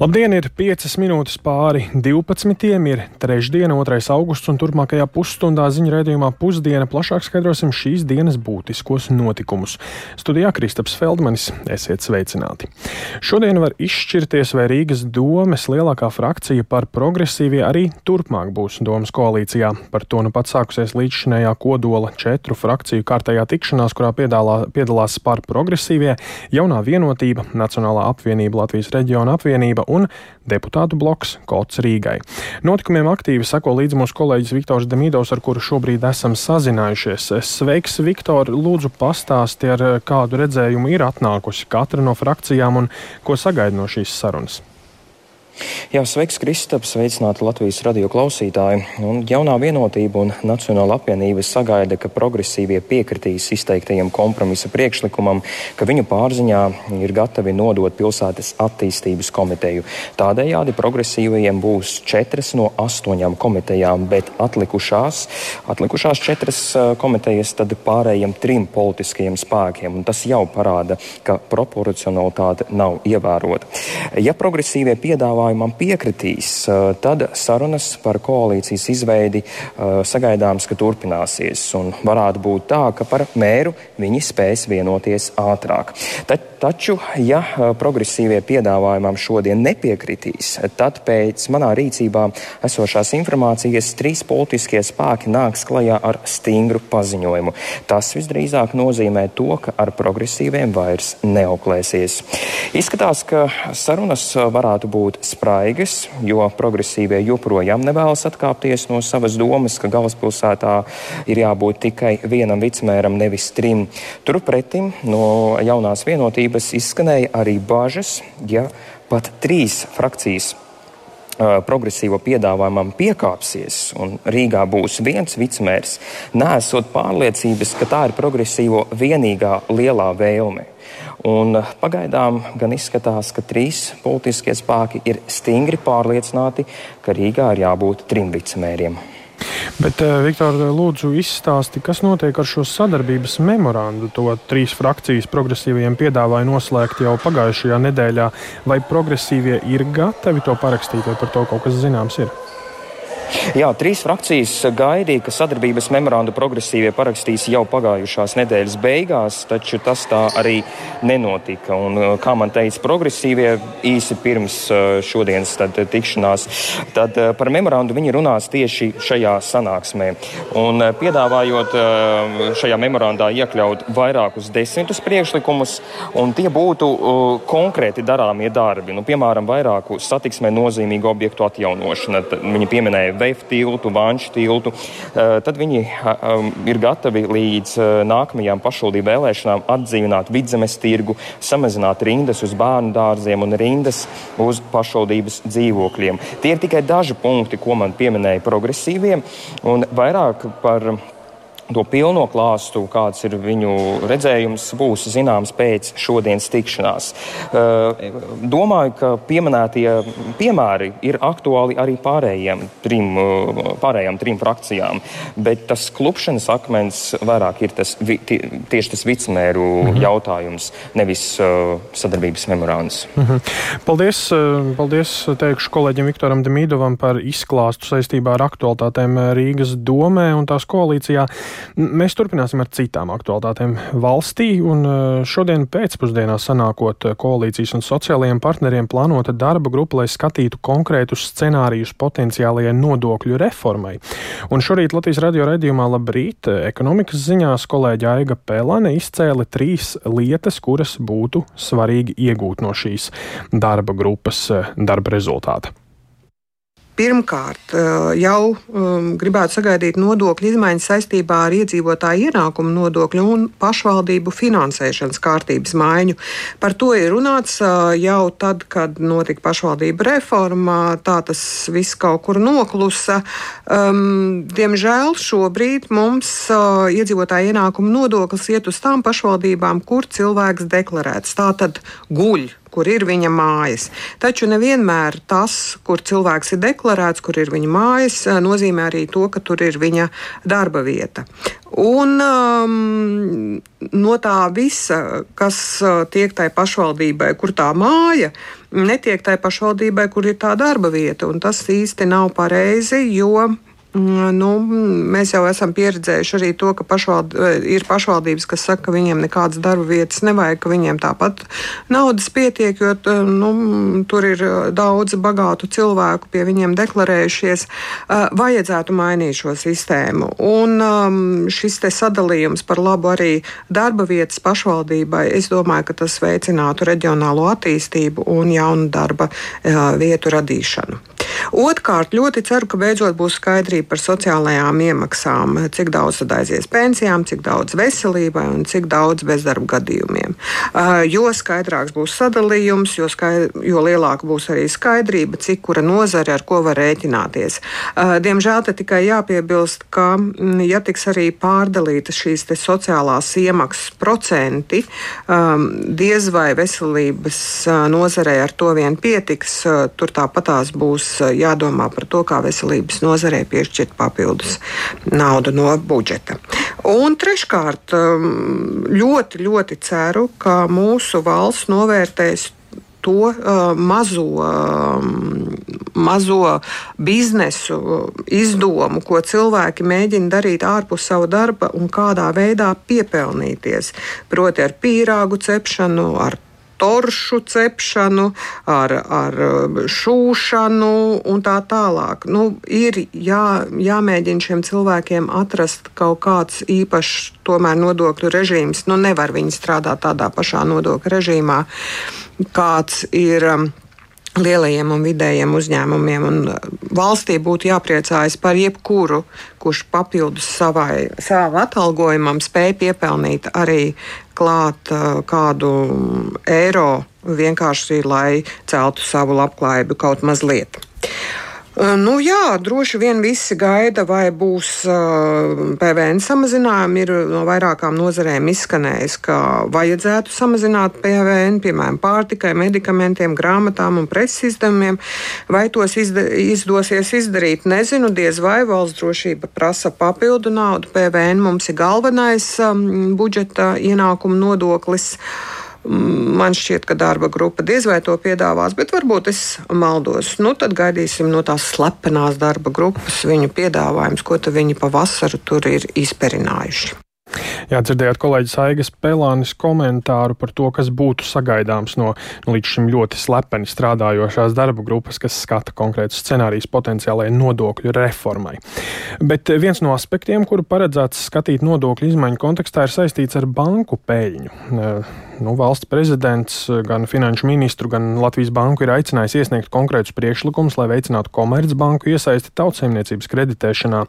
Labdien, ir 5 minūtes pāri 12. ir trešdiena, 2. augusts, un turpmākajā pusstundā ziņu raidījumā pusdiena plašāk skaidrosim šīs dienas būtiskos notikumus. Studijā Kristaps Feldmanis, esiet sveicināti. Šodien var izšķirties, vai Rīgas domes lielākā frakcija par progresīvie arī turpmāk būs domas koalīcijā. Par to nu pat sākusies līdzšinējā kodola četru frakciju kārtējā tikšanās, kurā piedalā, piedalās par progresīvie, jaunā vienotība, Nacionālā apvienība, Latvijas reģiona apvienība un deputātu bloks Kots Rīgai. Notikumiem aktīvi sako līdzi mūsu kolēģis Viktors Demidovs, ar kuru šobrīd esam sazinājušies. Sveiks, Viktor! Lūdzu, pastāsti, ar kādu redzējumu ir atnākusi katra no frakcijām un ko sagaida no šīs sarunas. Jā, sveiks, Kristaps, sveicināti Latvijas radio klausītāji. Un jaunā vienotība un Nacionāla apvienība sagaida, ka progresīvie piekritīs izteiktajam kompromisa priekšlikumam, ka viņu pārziņā ir gatavi nodot pilsētas attīstības komiteju. Tādējādi progresīvajiem būs četras no astoņām komitejām, bet atlikušās, atlikušās četras komitejas tad pārējiem trim politiskajiem spēkiem. Un tas jau parāda, ka proporcionalitāte nav ievērota. Ja progresīvie piedāvā piedāvājumam piekritīs, tad sarunas par koalīcijas izveidi sagaidāms, ka turpināsies. Un varētu būt tā, ka par mēru viņi spēs vienoties ātrāk. Tad, taču, ja progresīvie piedāvājumam šodien nepiekritīs, tad pēc manā rīcībā esošās informācijas trīs politiskie spēki nāks klajā ar stingru paziņojumu. Tas visdrīzāk nozīmē to, ka ar progresīviem vairs neauklēsies. Izskatās, ka sarunas varētu būt spraigas, jo progresīvie joprojām nevēlas atkāpties no savas domas, ka galvaspilsētā ir jābūt tikai vienam vicemēram, nevis trim. Turpretim no jaunās vienotības izskanēja arī bažas, ja pat trīs frakcijas progresīvo piedāvājumam piekāpsies un Rīgā būs viens vicemērs, nesot pārliecības, ka tā ir progresīvo vienīgā lielā vēlme. Un eh, pagaidām gan izskatās, ka trīs politiskie spēki ir stingri pārliecināti, ka Rīgā ir jābūt trim vicemēriem. Bet, eh, Viktor, lūdzu, izstāsti, kas notiek ar šo sadarbības memorandu. To trīs frakcijas progresīvajiem piedāvāja noslēgt jau pagājušajā nedēļā. Vai progresīvie ir gatavi to parakstīt, vai par to kaut kas zināms ir? Jā, trīs frakcijas gaidīja, ka sadarbības memorandu progresīvie parakstīs jau pagājušās nedēļas beigās, taču tas tā arī nenotika. Un, uh, kā man teica progresīvie īsi pirms uh, šodienas tad, tikšanās, tad uh, par memorandu viņi runās tieši šajā sanāksmē. Un, piedāvājot šajā memorandā iekļaut vairākus desmitus priekšlikumus, un tie būtu konkrēti darāmie darbi. Nu, piemēram, vairāku satiksmē nozīmīgu objektu atjaunošana. Viņi pieminēja Veif tiltu, Vanšu tiltu, eh, tad viņi um, ir gatavi līdz eh, nākamajām pašvaldību vēlēšanām atdzīvināt vidzemes tirgu, samazināt rindas uz bērnu dārziem un rindas uz pašvaldības dzīvokļiem. Tie ir tikai daži punkti, ko man pieminēja progresīviem, un vairāk par to pilno klāstu, kāds ir viņu redzējums, būs zināms pēc šodienas tikšanās. Eh, domāju, ka pieminētie piemēri ir aktuāli arī pārējiem trim, eh, pārējām trim frakcijām, bet tas klupšanas akmens vairāk ir tas, tieši tas vicemēru mm -hmm. jautājums, nevis uh, sadarbības memorands. Mm -hmm. Paldies, paldies teikšu kolēģim Viktoram Demīdovam par izklāstu saistībā ar aktualitātēm Rīgas domē un tās koalīcijā. Mēs turpināsim ar citām aktualitātēm valstī, un e, šodien pēcpusdienā sanākot koalīcijas un sociālajiem partneriem plānota darba grupa, lai skatītu konkrētus scenārijus potenciālajai nodokļu reformai. Un šorīt Latvijas radio raidījumā Labrīt ekonomikas ziņās kolēģa Aiga Pēlane izcēla trīs lietas, kuras būtu svarīgi iegūt no šīs darba grupas e, darba rezultāta. Pirmkārt, eh, jau um, gribētu sagaidīt nodokļu izmaiņas saistībā ar iedzīvotāju ienākumu nodokļu un pašvaldību finansēšanas kārtības maiņu. Par to ir runāts uh, jau tad, kad notika pašvaldība reforma. Tā tas viss kaut kur noklusa. Um, diemžēl šobrīd mums uh, iedzīvotāju ienākumu nodoklis iet uz tām pašvaldībām, kur cilvēks deklarēts. Tā tad guļ kur ir viņa mājas. Taču nevienmēr tas, kur cilvēks ir deklarēts, kur ir viņa mājas, eh, nozīmē arī to, ka tur ir viņa darba vieta. Un um, no tā visa, kas uh, tiek tai pašvaldībai, kur tā māja, netiek tai pašvaldībai, kur ir tā darba vieta. Un tas īsti nav pareizi, jo Mm, nu, mēs jau esam pieredzējuši arī to, ka pašvald, eh, ir pašvaldības, kas saka, ka viņiem nekādas darba vietas nevajag, ka viņiem tāpat naudas pietiek, jo nu, tur ir eh, daudz bagātu cilvēku pie viņiem deklarējušies. Eh, vajadzētu mainīt šo sistēmu. Un um, šis sadalījums par labu arī darba vietas pašvaldībai, es domāju, ka tas veicinātu reģionālo attīstību un jaunu darba vietu radīšanu. Otrkārt, ļoti ceru, ka beidzot būs skaidrība par sociālajām iemaksām, cik daudz tad aizies pensijām, cik daudz veselībai un cik daudz bezdarba gadījumiem. Jo skaidrāks būs sadalījums, jo, skaidr, jo lielāka būs arī skaidrība, cik kura nozare ar ko var rēķināties. Diemžēl te tikai jāpiebilst, ka mm, ja tiks arī pārdalītas šīs sociālās iemaksas procenti, diez vai veselības nozarei ar to vien pietiks, tur tāpatās būs jādomā par to, kā veselības nozarei piešķirt papildus naudu no budžeta. Un treškārt, um, ļoti, ļoti ceru, ka mūsu valsts novērtēs to uh, mazo, uh, mazo biznesu izdomu, ko cilvēki mēģina darīt ārpus sava darba un kādā veidā piepelnīties. Proti, ar pīrāgu cepšanu, ar toršu cepšanu, ar, ar um, šūšanu un tā tālāk. Nu, ir jā, jāmēģina šiem cilvēkiem atrast kaut kāds īpašs nodokļu režīms. Nu, nevar viņi strādāt tādā pašā nodokļu režīmā, kāds ir. Um, lielajiem un vidējiem uzņēmumiem. Un uh, valstī būtu jāpriecājas par jebkuru, kurš papildus savai, savam atalgojumam spēj piepelnīt arī klāt uh, kādu eiro vienkārši, lai celtu savu labklājību kaut mazliet. Nu, jā, droši vien visi gaida, vai būs uh, PVN samazinājumi. Ir no vairākām nozarēm izskanējis, ka vajadzētu samazināt PVN, piemēram, pārtikai, medikamentiem, grāmatām un preces izdevumiem. Vai tos izda izdosies izdarīt, nezinu. Diez vai valsts drošība prasa papildu naudu. PVN mums ir galvenais um, budžeta ienākuma nodoklis. Uh, Man šķiet, ka darba grupa diez vai to piedāvās, bet varbūt es maldos. Nu, tad gaidīsim no tās slepenās darba grupas viņu piedāvājumus, ko viņi pavasaru tur ir izperinājuši. Jā, dzirdējāt kolēģis Aigas Pelānis komentāru par to, kas būtu sagaidāms no, no līdz šim ļoti slepeni strādājošās darba grupas, kas skata konkrētus scenārijus potenciālajai nodokļu reformai. Bet viens no aspektiem, kuru paredzēts skatīt nodokļu izmaiņu kontekstā, ir saistīts ar banku peļņu nu, valsts prezidents, gan finanšu ministru, gan Latvijas banku ir aicinājis iesniegt konkrētus priekšlikumus, lai veicinātu komercbanku iesaisti tautsēmniecības kreditēšanā.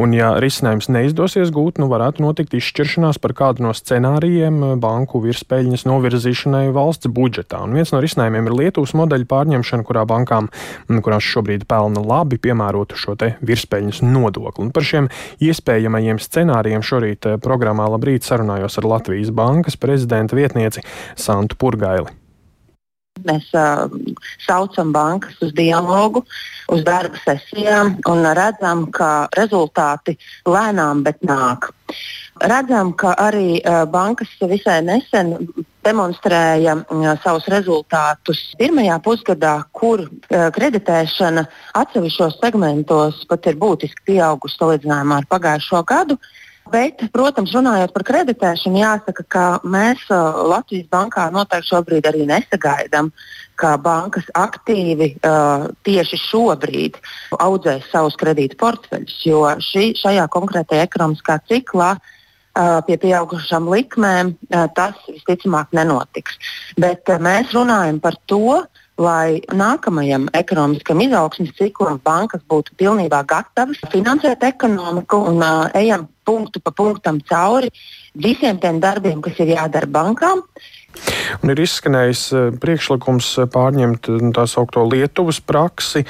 Un, ja risinājums neizdosies gūt, nu, varētu notikt izšķiršanās par kādu no scenārijiem banku virspēļņas novirzīšanai valsts budžetā. Un viens no risinājumiem ir Lietuvas modeļa pārņemšana, kurā bankām, kurās šobrīd pelna labi, piemērotu šo virspēļņas nodokli. Un par šiem iespējamajiem scenārijiem šorīt eh, programmā Labrīt sarunājos ar Latvijas bankas prezidenta vietnieku pētnieci Santu Purgaili. Mēs uh, saucam bankas uz dialogu, uz darba sesijām un redzam, ka rezultāti lēnām, bet nāk. Redzam, ka arī uh, bankas visai nesen demonstrēja uh, savus rezultātus pirmajā pusgadā, kur uh, kreditēšana atsevišķos segmentos pat ir būtiski pieaugusi salīdzinājumā ar pagājušo gadu. Uh, Bet, protams, runājot par kreditēšanu, jāsaka, ka mēs uh, Latvijas bankā noteikti šobrīd arī nesagaidām, ka bankas aktīvi uh, tieši šobrīd audzēs savus kredītu portfeļus, jo šī, šajā konkrētajā ekonomiskā ciklā uh, pie pieaugušām likmēm uh, tas visticamāk nenotiks. Bet uh, mēs runājam par to, lai nākamajam ekonomiskam izaugsmes ciklam bankas būtu pilnībā gatavas finansēt ekonomiku un uh, ejam punktu pa punktam cauri visiem tiem darbiem, kas ir jādara bankām. Un ir izskanējis priekšlikums pārņemt tā saucamo Lietuvas praksi,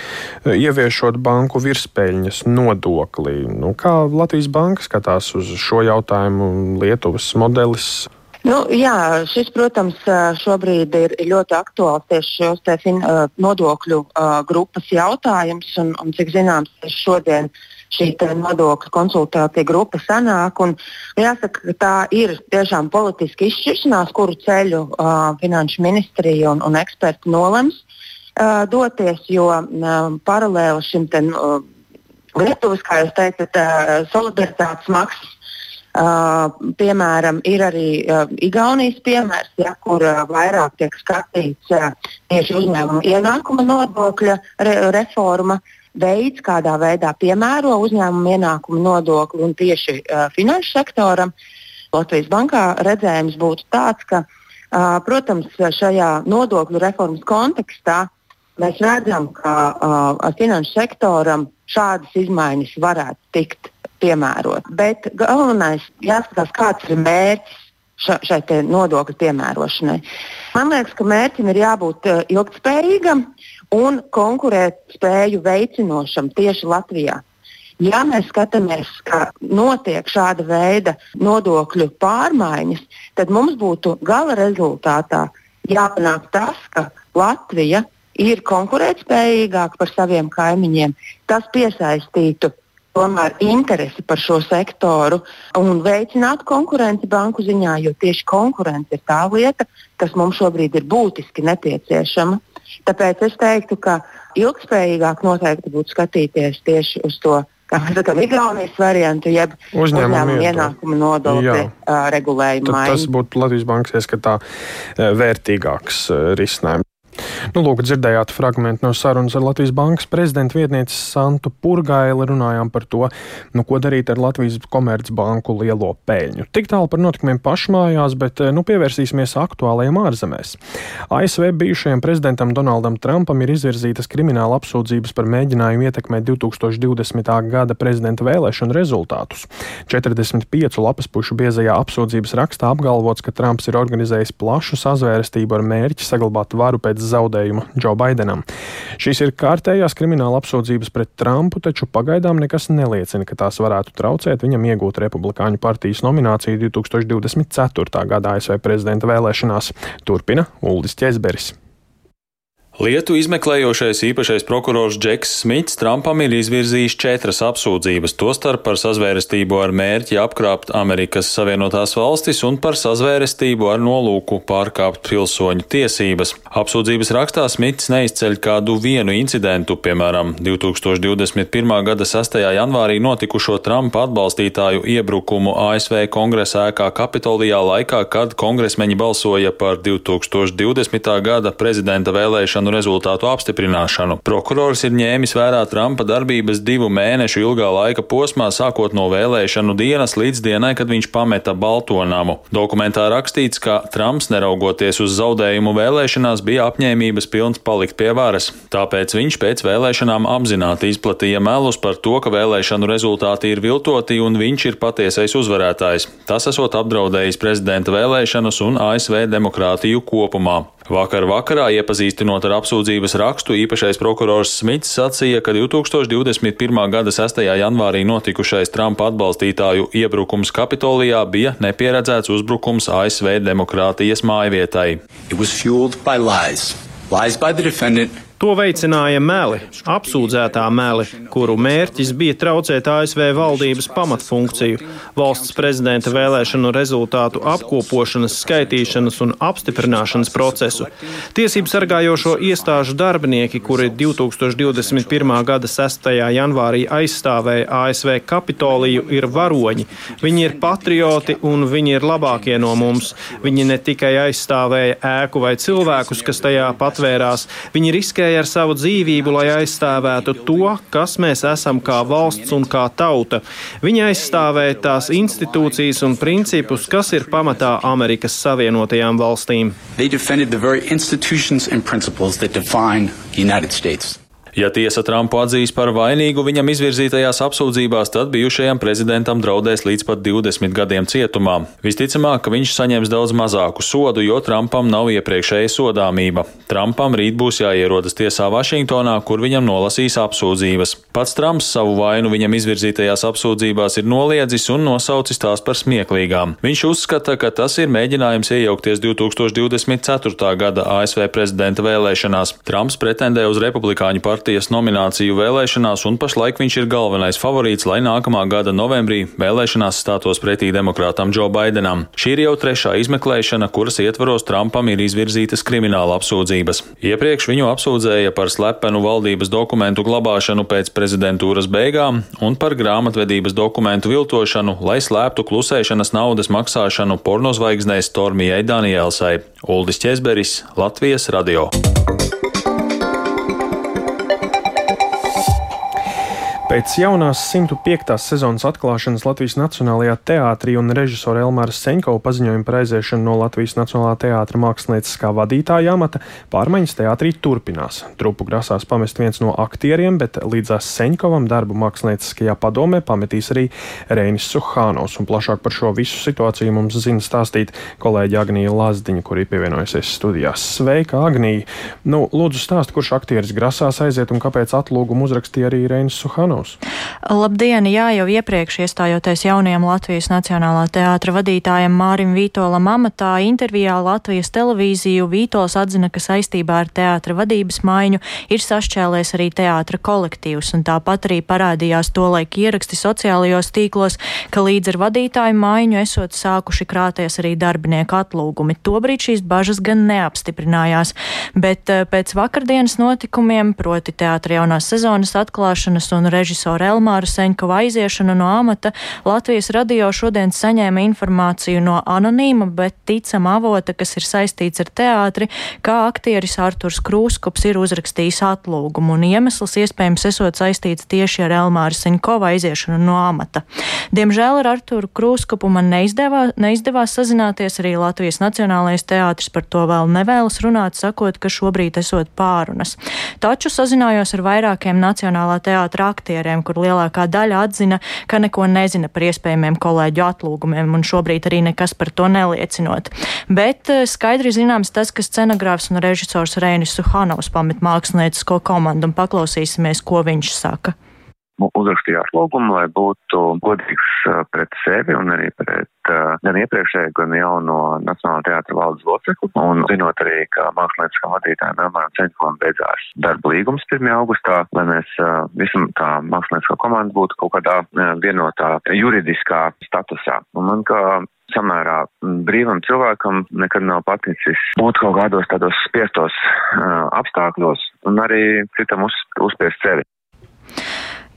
ieviešot banku virspēļņas nodokli. Nu, kā Latvijas banka skatās uz šo jautājumu, Lietuvas modelis? Nu, jā, šis, protams, šobrīd ir ļoti aktuāls tieši šos te fin, nodokļu grupas jautājums. Un, un, cik zināms, šodien šī nodokļu konsultācija grupa sanāk. Jāsaka, ka tā ir tiešām politiska izšķiršanās, kuru ceļu uh, finanšu ministrija un, un eksperti nolems uh, doties, jo uh, paralēli šim te, uh, Lietuvas, kā jūs teicat, uh, solidaritātes maksas Uh, piemēram, ir arī uh, Igaunijas piemērs, ja, kur uh, vairāk tiek skatīts uh, tieši uzņēmuma ienākuma nodokļa re reforma, veids, kādā veidā piemēro uzņēmuma ienākuma nodokli un tieši uh, finanšu sektoram. Latvijas bankā redzējums būtu tāds, ka, uh, protams, šajā nodokļu reformas kontekstā mēs redzam, ka uh, finanšu sektoram šādas izmaiņas varētu tikt piemērot. Bet galvenais jāskatās, kāds ir mērķis šai nodokļu piemērošanai. Man liekas, ka mērķim ir jābūt uh, ilgspējīgam un konkurētspēju veicinošam tieši Latvijā. Ja mēs skatāmies, ka notiek šāda veida nodokļu pārmaiņas, tad mums būtu gala rezultātā jāpanāk tas, ka Latvija ir konkurētspējīgāka par saviem kaimiņiem. Tas piesaistītu tomēr interesi par šo sektoru un veicinātu konkurenci banku ziņā, jo tieši konkurence ir tā lieta, kas mums šobrīd ir būtiski nepieciešama. Tāpēc es teiktu, ka ilgspējīgāk noteikti būtu skatīties tieši uz to sakām, Igaunijas variantu, jeb uzņēmumu ienākumu nodokļu uh, regulējumu. Tas būtu Latvijas bankas ieskatā vērtīgāks uh, risinājums. Nu, lūk, dzirdējāt fragment no sarunas ar Latvijas Bankas prezidenta vietnieci Santu Purgaili. Runājām par to, nu, ko darīt ar Latvijas Komercbanku lielo peļņu. Tik tālu par notikumiem pašmājās, bet nu, pievērsīsimies aktuālajiem ārzemēs. ASV bijušajam prezidentam Donaldam Trumpam ir izvirzītas krimināla apsūdzības par mēģinājumu ietekmēt 2020. gada prezidenta vēlēšanu rezultātus. 45 lapas pušu biezajā apsūdzības rakstā apgalvots, ka Trumps ir organizējis plašu sazvērestību ar mērķi saglabāt varu pēc zaudējumu Džo Baidenam. Šīs ir kārtējās krimināla apsūdzības pret Trumpu, taču pagaidām nekas neliecina, ka tās varētu traucēt viņam iegūt Republikāņu partijas nomināciju 2024. gada ASV prezidenta vēlēšanās. Turpina Uldis Česberis. Lietu izmeklējošais īpašais prokurors Džeks Smits Trumpam ir izvirzījis četras apsūdzības, tostarp par sazvērestību ar mērķi apkrāpt Amerikas Savienotās valstis un par sazvērestību ar nolūku pārkāpt pilsoņu tiesības. Apsūdzības rakstā Smits neizceļ kādu vienu incidentu, piemēram, 2021. gada 6. janvārī notikušo Trumpa atbalstītāju iebrukumu ASV kongresa ēkā Kapitolijā laikā, kad kongresmeņi balsoja par 2020. gada prezidenta vēlēšanu vēlēšanu rezultātu apstiprināšanu. Prokurors ir ņēmis vērā Trumpa darbības divu mēnešu ilgā laika posmā, sākot no vēlēšanu dienas līdz dienai, kad viņš pameta Baltonamu. Dokumentā rakstīts, ka Trumps, neraugoties uz zaudējumu vēlēšanās, bija apņēmības pilns palikt pie varas. Tāpēc viņš pēc vēlēšanām apzināti izplatīja melus par to, ka vēlēšanu rezultāti ir viltoti un viņš ir patiesais uzvarētājs. Tas esot apdraudējis prezidenta vēlēšanas un ASV demokrātiju kopumā. Vakar vakarā, iepazīstinot ar apsūdzības rakstu, īpašais prokurors Smits sacīja, ka 2021. gada 6. janvārī notikušais Trumpa atbalstītāju iebrukums Kapitolijā bija nepieredzēts uzbrukums ASV demokrātijas mājvietai. Lies. Lies To veicināja meli, apsūdzētā meli, kuru mērķis bija traucēt ASV valdības pamatfunkciju, valsts prezidenta vēlēšanu rezultātu apkopošanas, skaitīšanas un apstiprināšanas procesu. Tiesību sargājošo iestāžu darbinieki, kuri 2021. gada 6. janvārī aizstāvēja ASV Kapitoliju, ir varoņi. Viņi ir patrioti un viņi ir labākie no mums. Viņi ne tikai aizstāvēja ēku vai cilvēkus, kas tajā patvērās, viņi riskēja riskēja ar savu dzīvību, lai aizstāvētu to, kas mēs esam kā valsts un kā tauta. Viņa aizstāvēja tās institūcijas un principus, kas ir pamatā Amerikas Savienotajām valstīm. They defended the very institutions and principles that define the United States. Ja tiesa Trumpu atzīs par vainīgu viņam izvirzītajās apsūdzībās, tad bijušajam prezidentam draudēs līdz pat 20 gadiem cietumā. Visticamāk, ka viņš saņems daudz mazāku sodu, jo Trumpam nav iepriekšēja sodāmība. Trumpam rīt būs jāierodas tiesā Vašingtonā, kur viņam nolasīs apsūdzības. Pats Trumps savu vainu viņam izvirzītajās apsūdzībās ir noliedzis un nosaucis tās par smieklīgām. Viņš uzskata, ka tas ir mēģinājums iejaukties 2024. gada ASV prezidenta vēlēšanās. Trumps pretendē uz republikāņu partiju partijas nomināciju vēlēšanās, un pašlaik viņš ir galvenais favorīts, lai nākamā gada novembrī vēlēšanās stātos pretī demokrātam Džo Baidenam. Šī ir jau trešā izmeklēšana, kuras ietvaros Trumpam ir izvirzītas krimināla apsūdzības. Iepriekš viņu apsūdzēja par slepenu valdības dokumentu glabāšanu pēc prezidentūras beigām un par grāmatvedības dokumentu viltošanu, lai slēptu klusēšanas naudas maksāšanu pornozvaigznei Stormijai Danielsai. Uldis Česberis, Latvijas radio. Pēc jaunās 105. sezonas atklāšanas Latvijas Nacionālajā teātrī un režisora Elmāra Seņkova paziņojuma par aiziešanu no Latvijas Nacionālā teātra mākslinieckā vadītāja amata pārmaiņas teātrī turpinās. Trupu grasās pamest viens no aktieriem, bet līdzās Seņkovam darbu mākslinieckajā padomē pametīs arī Reinis Suhānos. Un plašāk par šo visu situāciju mums zina stāstīt kolēģi Agnija Lazdiņa, kur ir pievienojusies studijās. Sveika, Agnija! Nu, lūdzu, stāst, kurš aktieris grasās aiziet un kāpēc atlūgumu uzrakstīja arī Reinis Suhānos? Klaus. Labdien! Jā, jau iepriekš iestājoties jaunajam Latvijas Nacionālā teātra vadītājam Mārim Vītolam amatā, intervijā Latvijas televīziju Vītols atzina, ka saistībā ar teātra vadības maiņu ir sašķēlēs arī teātra kolektīvs, un tāpat arī parādījās tolaik ieraksti sociālajos tīklos, ka līdz ar vadītāju maiņu esot sākuši krāties arī darbinieku atlūgumi. Tobrīd šīs bažas gan neapstiprinājās, bet eh, pēc vakardienas notikumiem, proti teātra jaunās sezonas atklāšanas un režisūras, režisora Elmāra Seņkova aiziešanu no amata, Latvijas radio šodien saņēma informāciju no anonīma, bet ticama avota, kas ir saistīts ar teātri, kā aktieris Arturs Krūskops ir uzrakstījis atlūgumu, un iemesls iespējams esot saistīts tieši ar Elmāra Seņkova aiziešanu no amata. Diemžēl ar Arturu Krūskopu man neizdevā, neizdevās sazināties, arī Latvijas Nacionālais teātris par to vēl nevēlas runāt, sakot, ka šobrīd esot pārunas. Taču sazinājos ar vairākiem Nacionālā teātra aktieriem aktieriem, kur lielākā daļa atzina, ka neko nezina par iespējamiem kolēģu atlūgumiem, un šobrīd arī nekas par to neliecinot. Bet eh, skaidri zināms tas, ka scenogrāfs un režisors Reinis Suhanovs pamet māksliniecisko komandu, un paklausīsimies, ko viņš saka uzrakstījāt lūgumu, lai būtu godīgs pret sevi un arī pret gan iepriekšēju, gan jauno Nacionālā teātra valdes locekli. Un zinot arī, ka mākslinieckam vadītājiem Elmāram Ceņkovam beidzās darba līgums 1. augustā, lai mēs visam kā mākslinieckā komanda būtu kaut kādā vienotā juridiskā statusā. Un man kā samērā brīvam cilvēkam nekad nav paticis būt kaut kādos tādos spiestos uh, apstākļos un arī citam uz, uzspiest sevi.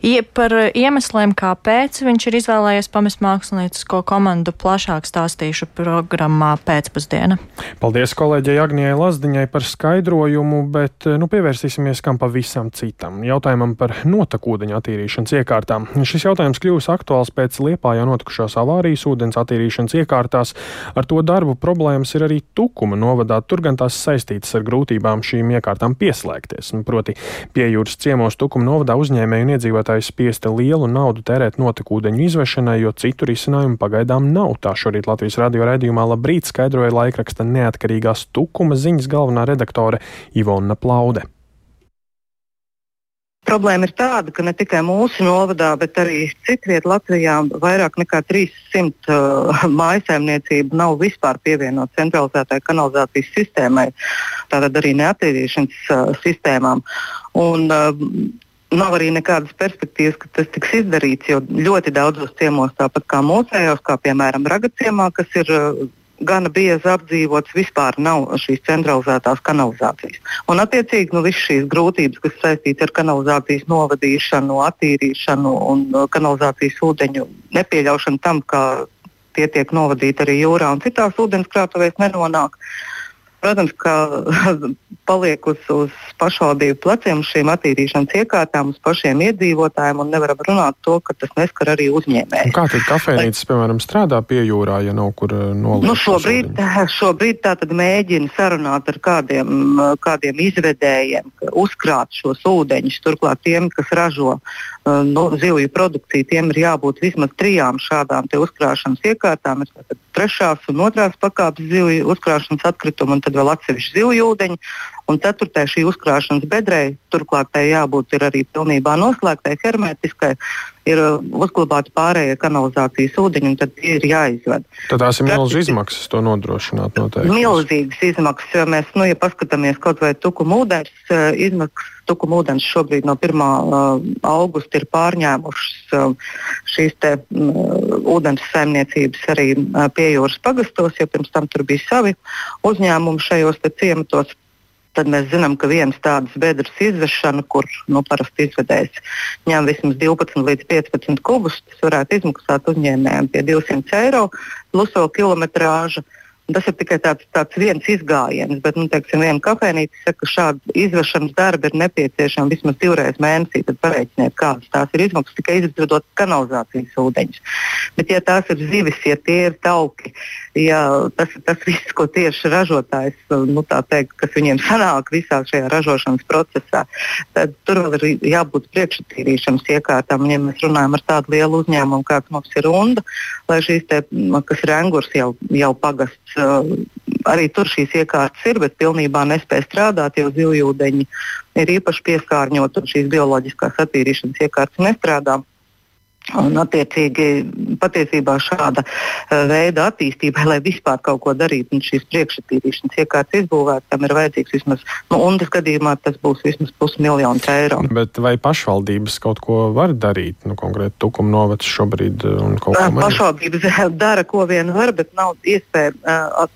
Par iemesliem, kāpēc viņš ir izvēlējies pamest māksliniecisko komandu, plašāk stāstīšu programmā pēcpusdiena. Paldies kolēģei Agnijai Lazdiņai par skaidrojumu, bet nu, pievērsīsimies kam pavisam citam - jautājumam par notekūdeņa attīrīšanas iekārtām. Šis jautājums kļūs aktuāls pēc Liepājā notikušās avārijas ūdens attīrīšanas iekārtās. Ar to darbu problēmas ir arī Tukuma novadā. Tur gan tās saistītas ar grūtībām šīm iekārtām pieslēgties. Proti, pie jūras ciemos Tukuma novadā uzņēmēju un iedzīvotāju iedzīvotāji spiesta lielu naudu tērēt notekūdeņu izvešanai, jo citu risinājumu pagaidām nav. Tā šorīt Latvijas radio raidījumā labrīt skaidroja laikraksta neatkarīgās tukuma ziņas galvenā redaktore Ivona Plaude. Problēma ir tāda, ka ne tikai mūsu novadā, bet arī citvietā Latvijā vairāk nekā 300 uh, mājsaimniecību nav vispār pievienot centralizētai kanalizācijas sistēmai, tātad arī neattīrīšanas uh, sistēmām. Un, uh, nav arī nekādas perspektīvas, ka tas tiks izdarīts, jo ļoti daudzos ciemos, tāpat kā mūsējos, kā piemēram Ragaciemā, kas ir uh, gana biezi apdzīvots, vispār nav šīs centralizētās kanalizācijas. Un, attiecīgi, nu, visas šīs grūtības, kas saistītas ar kanalizācijas novadīšanu, attīrīšanu un uh, kanalizācijas ūdeņu nepieļaušanu tam, ka tie tiek novadīti arī jūrā un citās ūdenskrātuvēs nenonāk. Protams, ka paliek uz, uz pašvaldību pleciem šīm attīrīšanas iekārtām, uz pašiem iedzīvotājiem, un nevaram runāt to, ka tas neskar arī uzņēmēju. Kā tad kafejnīcas, piemēram, strādā pie jūrā, ja nav kur eh, nolikt? Nu, šobrīd, šobrīd tā tad mēģina sarunāt ar kādiem, kādiem izvedējiem, uzkrāt šos ūdeņus, turklāt tiem, kas ražo uh, nu, zivju produkciju, tiem ir jābūt vismaz trijām šādām uzkrāšanas iekārtām. Ir trešās un otrās pakāpes zivju uzkrāšanas atkritumu, un tad vēl atsevišķi zivju ūdeņi. Un ceturtais šī uzkrāšanas bedrei, turklāt tai jābūt arī pilnībā noslēgtai, hermetiskai, ir uh, uzglabāti pārējie kanalizācijas ūdeņi, un tad tie ir jāizved. Tad tās ir milzīgas izmaksas to nodrošināt noteikti. Milzīgas izmaksas, jo mēs, nu, ja paskatāmies kaut vai tukuma ūdens, uh, izmaksas tukuma ūdens šobrīd no 1. Uh, augusta ir pārņēmušas šīs te, uh, ūdens saimniecības arī pie jūras pagastos, jo pirms tam tur bija savi uzņēmumi šajos ciematos tad mēs zinām, ka vienas tādas bedres izvešana, kur nu, parasti izvedējs ņem vismaz 12 līdz 15 kubus, tas varētu izmaksāt uzņēmējiem pie 200 eiro plus vēl kilometrāža. Uh, Tas ir tikai tāds, tāds viens izgājiens, bet, nu, teiksim, viena kafejnīca saka, ka šāda izvešanas darba ir nepieciešama vismaz divreiz mēnesī. Tad pareiķiniet, kādas tās ir izmaksas tikai izvedot kanalizācijas ūdeņus. Bet, ja tās ir zivis, ja tie ir tauki, ja tas ir tas viss, ko tieši ražotājs, nu, teikt, kas viņiem sanāk visā šajā ražošanas procesā, tad tur vēl ir jābūt priekšatīrīšanas iekārtām. Ja mēs runājam ar tādu lielu uzņēmumu, kāds mums ir Runda, lai šīs, te, kas ir angurs jau, jau pagasts arī tur šīs iekārtas ir, bet pilnībā nespēja strādāt, jo zivjūdeņi ir īpaši piesārņoti un šīs bioloģiskās attīrīšanas iekārtas nestrādā. Un, attiecīgi, patiesībā šāda uh, veida attīstībai, lai vispār kaut ko darītu, un šīs priekšsatīrīšanas iekārtas izbūvēt, tam ir vajadzīgs vismaz, nu, un tas gadījumā tas būs vismaz pusmiljons eiro. Bet vai pašvaldības kaut ko var darīt, nu, konkrēti Tukuma novads šobrīd? Uh, pašvaldības dara, ko vien var, bet nav iespēja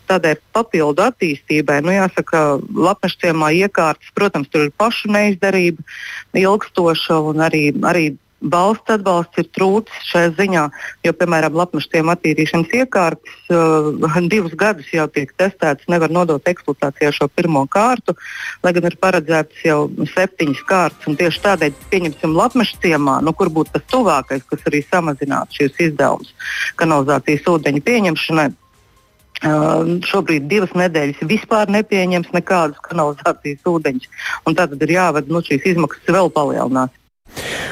tādai papildu attīstībai. Nu, jāsaka, Lapmešciemā iekārtas, protams, tur ir pašu neizdarība, ilgstoša un arī, arī valsts atbalsts ir trūcis šajā ziņā, jo, piemēram, lapmašiem attīrīšanas iekārtas uh, divus gadus jau tiek testētas, nevar nodot eksploatācijā šo pirmo kārtu, lai gan ir paredzētas jau septiņas kārtas. Tieši tādēļ, pieņemsim, lapmašu ciemā, nu, kur būtu tas tuvākais, kas arī samazinātu šīs izdevumus kanalizācijas ūdeņu pieņemšanai. Uh, šobrīd divas nedēļas vispār nepieņems nekādus kanalizācijas ūdeņus. Tātad ir jāved nu, šīs izmaksas vēl palielināt.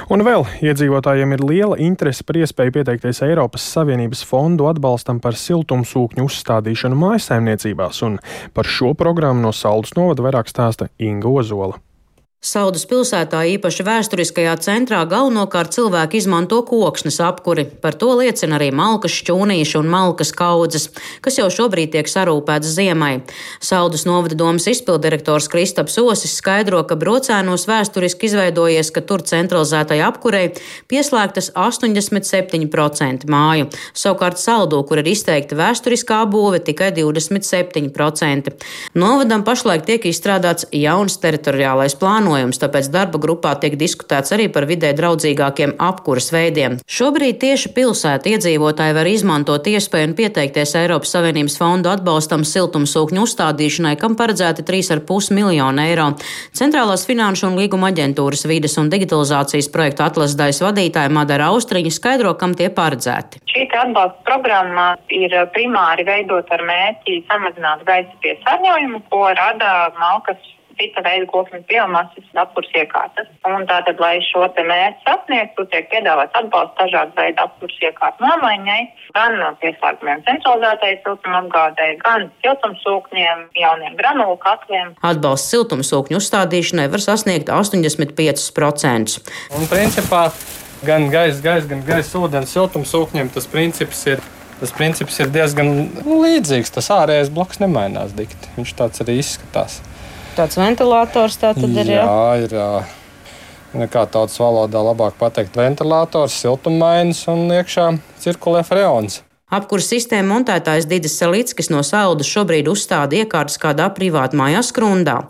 Un vēl iedzīvotājiem ir liela interese par iespēju pieteikties Eiropas Savienības fondu atbalstam par siltumsūkņu uzstādīšanu mājsaimniecībās, un par šo programmu no Saldus novada vairāk stāsta Inga Ozola. Saudas pilsētā, īpaši vēsturiskajā centrā, galvenokārt cilvēki izmanto koksnes apkuri. Par to liecina arī malkas šķūnīša un malkas kaudzes, kas jau šobrīd tiek sarūpētas ziemai. Saudas novada domas izpildirektors Kristaps Osis skaidro, ka brocēnos vēsturiski izveidojies, ka tur centralizētai apkurei pieslēgtas 87% māju. Savukārt saldū, kur ir izteikta vēsturiskā būve, tikai 27%. Novadam pašlaik tiek izstrādāts jauns teritoriālais plāns plānojums, tāpēc darba grupā tiek diskutēts arī par vidē draudzīgākiem apkuras veidiem. Šobrīd tieši pilsēta iedzīvotāji var izmantot iespēju un pieteikties Eiropas Savienības fondu atbalstam siltumsūkņu uzstādīšanai, kam paredzēti 3,5 miljonu eiro. Centrālās finanšu un līguma aģentūras vides un digitalizācijas projektu atlasdaļas vadītāja Madara Austriņa skaidro, kam tie paredzēti. Šī atbalsta programma ir primāri veidot ar mērķi samazināt gaisa piesārņojumu, ko rada malkas cita veida koknes biomasas apkurs iekārtas. Un tātad, lai šo te mērķi sasniegtu, tiek piedāvāts atbalsts dažādu veidu apkurs iekārtu nomaiņai, gan pieslēgumiem centralizētai siltumapgādē, gan siltumsūkņiem, jauniem granulu katliem. Atbalsts siltumsūkņu uzstādīšanai var sasniegt 85%. Un principā gan gaisa, gaisa, gan gaisa ūdens siltumsūkņiem tas princips ir. Tas princips ir diezgan nu, līdzīgs. Tas ārējais bloks nemainās dikti. Viņš tāds arī izskatās tāds ventilators tā tad ir. Jā, jā ir. Jā. Kā tautas valodā labāk pateikt, ventilators, siltummainis un iekšā cirkulē freons. Apkurs sistēma montētājs Digis Salickis no Saudas šobrīd uzstāda iekārtas kādā privātā mājās Grundā.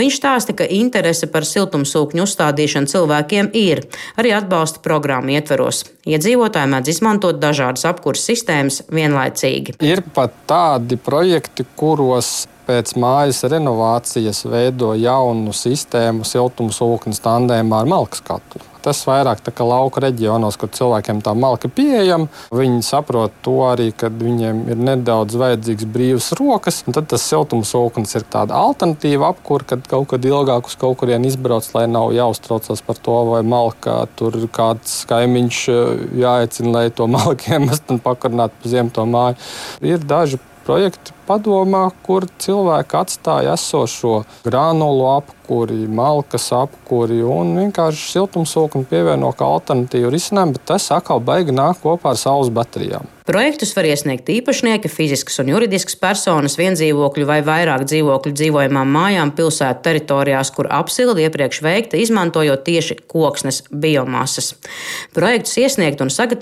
Viņš stāsta, ka interese par siltumsūkņu uzstādīšanu cilvēkiem ir arī atbalsta programmu ietveros. Iedzīvotāji mēdz izmantot dažādas apkurs sistēmas vienlaicīgi. Ir pat tādi projekti, kuros pēc mājas renovācijas veido jaunu sistēmu siltumsūkņu tandēmā ar malkas katlu. Tas vairāk tā kā lauka reģionos, kur cilvēkiem tā malka ir pieejama. Viņi saprot to arī, kad viņiem ir nedaudz vajadzīgs brīvs rokas. Tad tas siltumsūknis ir tāda alternatīva apkur, kad kaut kad ilgāk uz kaut kurien izbrauc, lai nav jāuztraucas par to, vai malkā tur kāds kaimiņš jāaicina, lai to malku iemest un pakarnāt pa ziemto māju. Ir daži projekti padomā, kur cilvēki atstāja esošo granulu apkuri, malkas apkuri un vienkārši siltumsūkni pievieno kā alternatīvu risinājumu, bet tas atkal beigi nāk kopā ar saules baterijām. Projektus var iesniegt īpašnieki, fiziskas un juridiskas personas, viendzīvokļu vai vairāk dzīvokļu dzīvojamām mājām pilsētu teritorijās, kur apsilde iepriekš veikta izmantojot tieši koksnes biomasas. Projektus iesniegt un sagatavot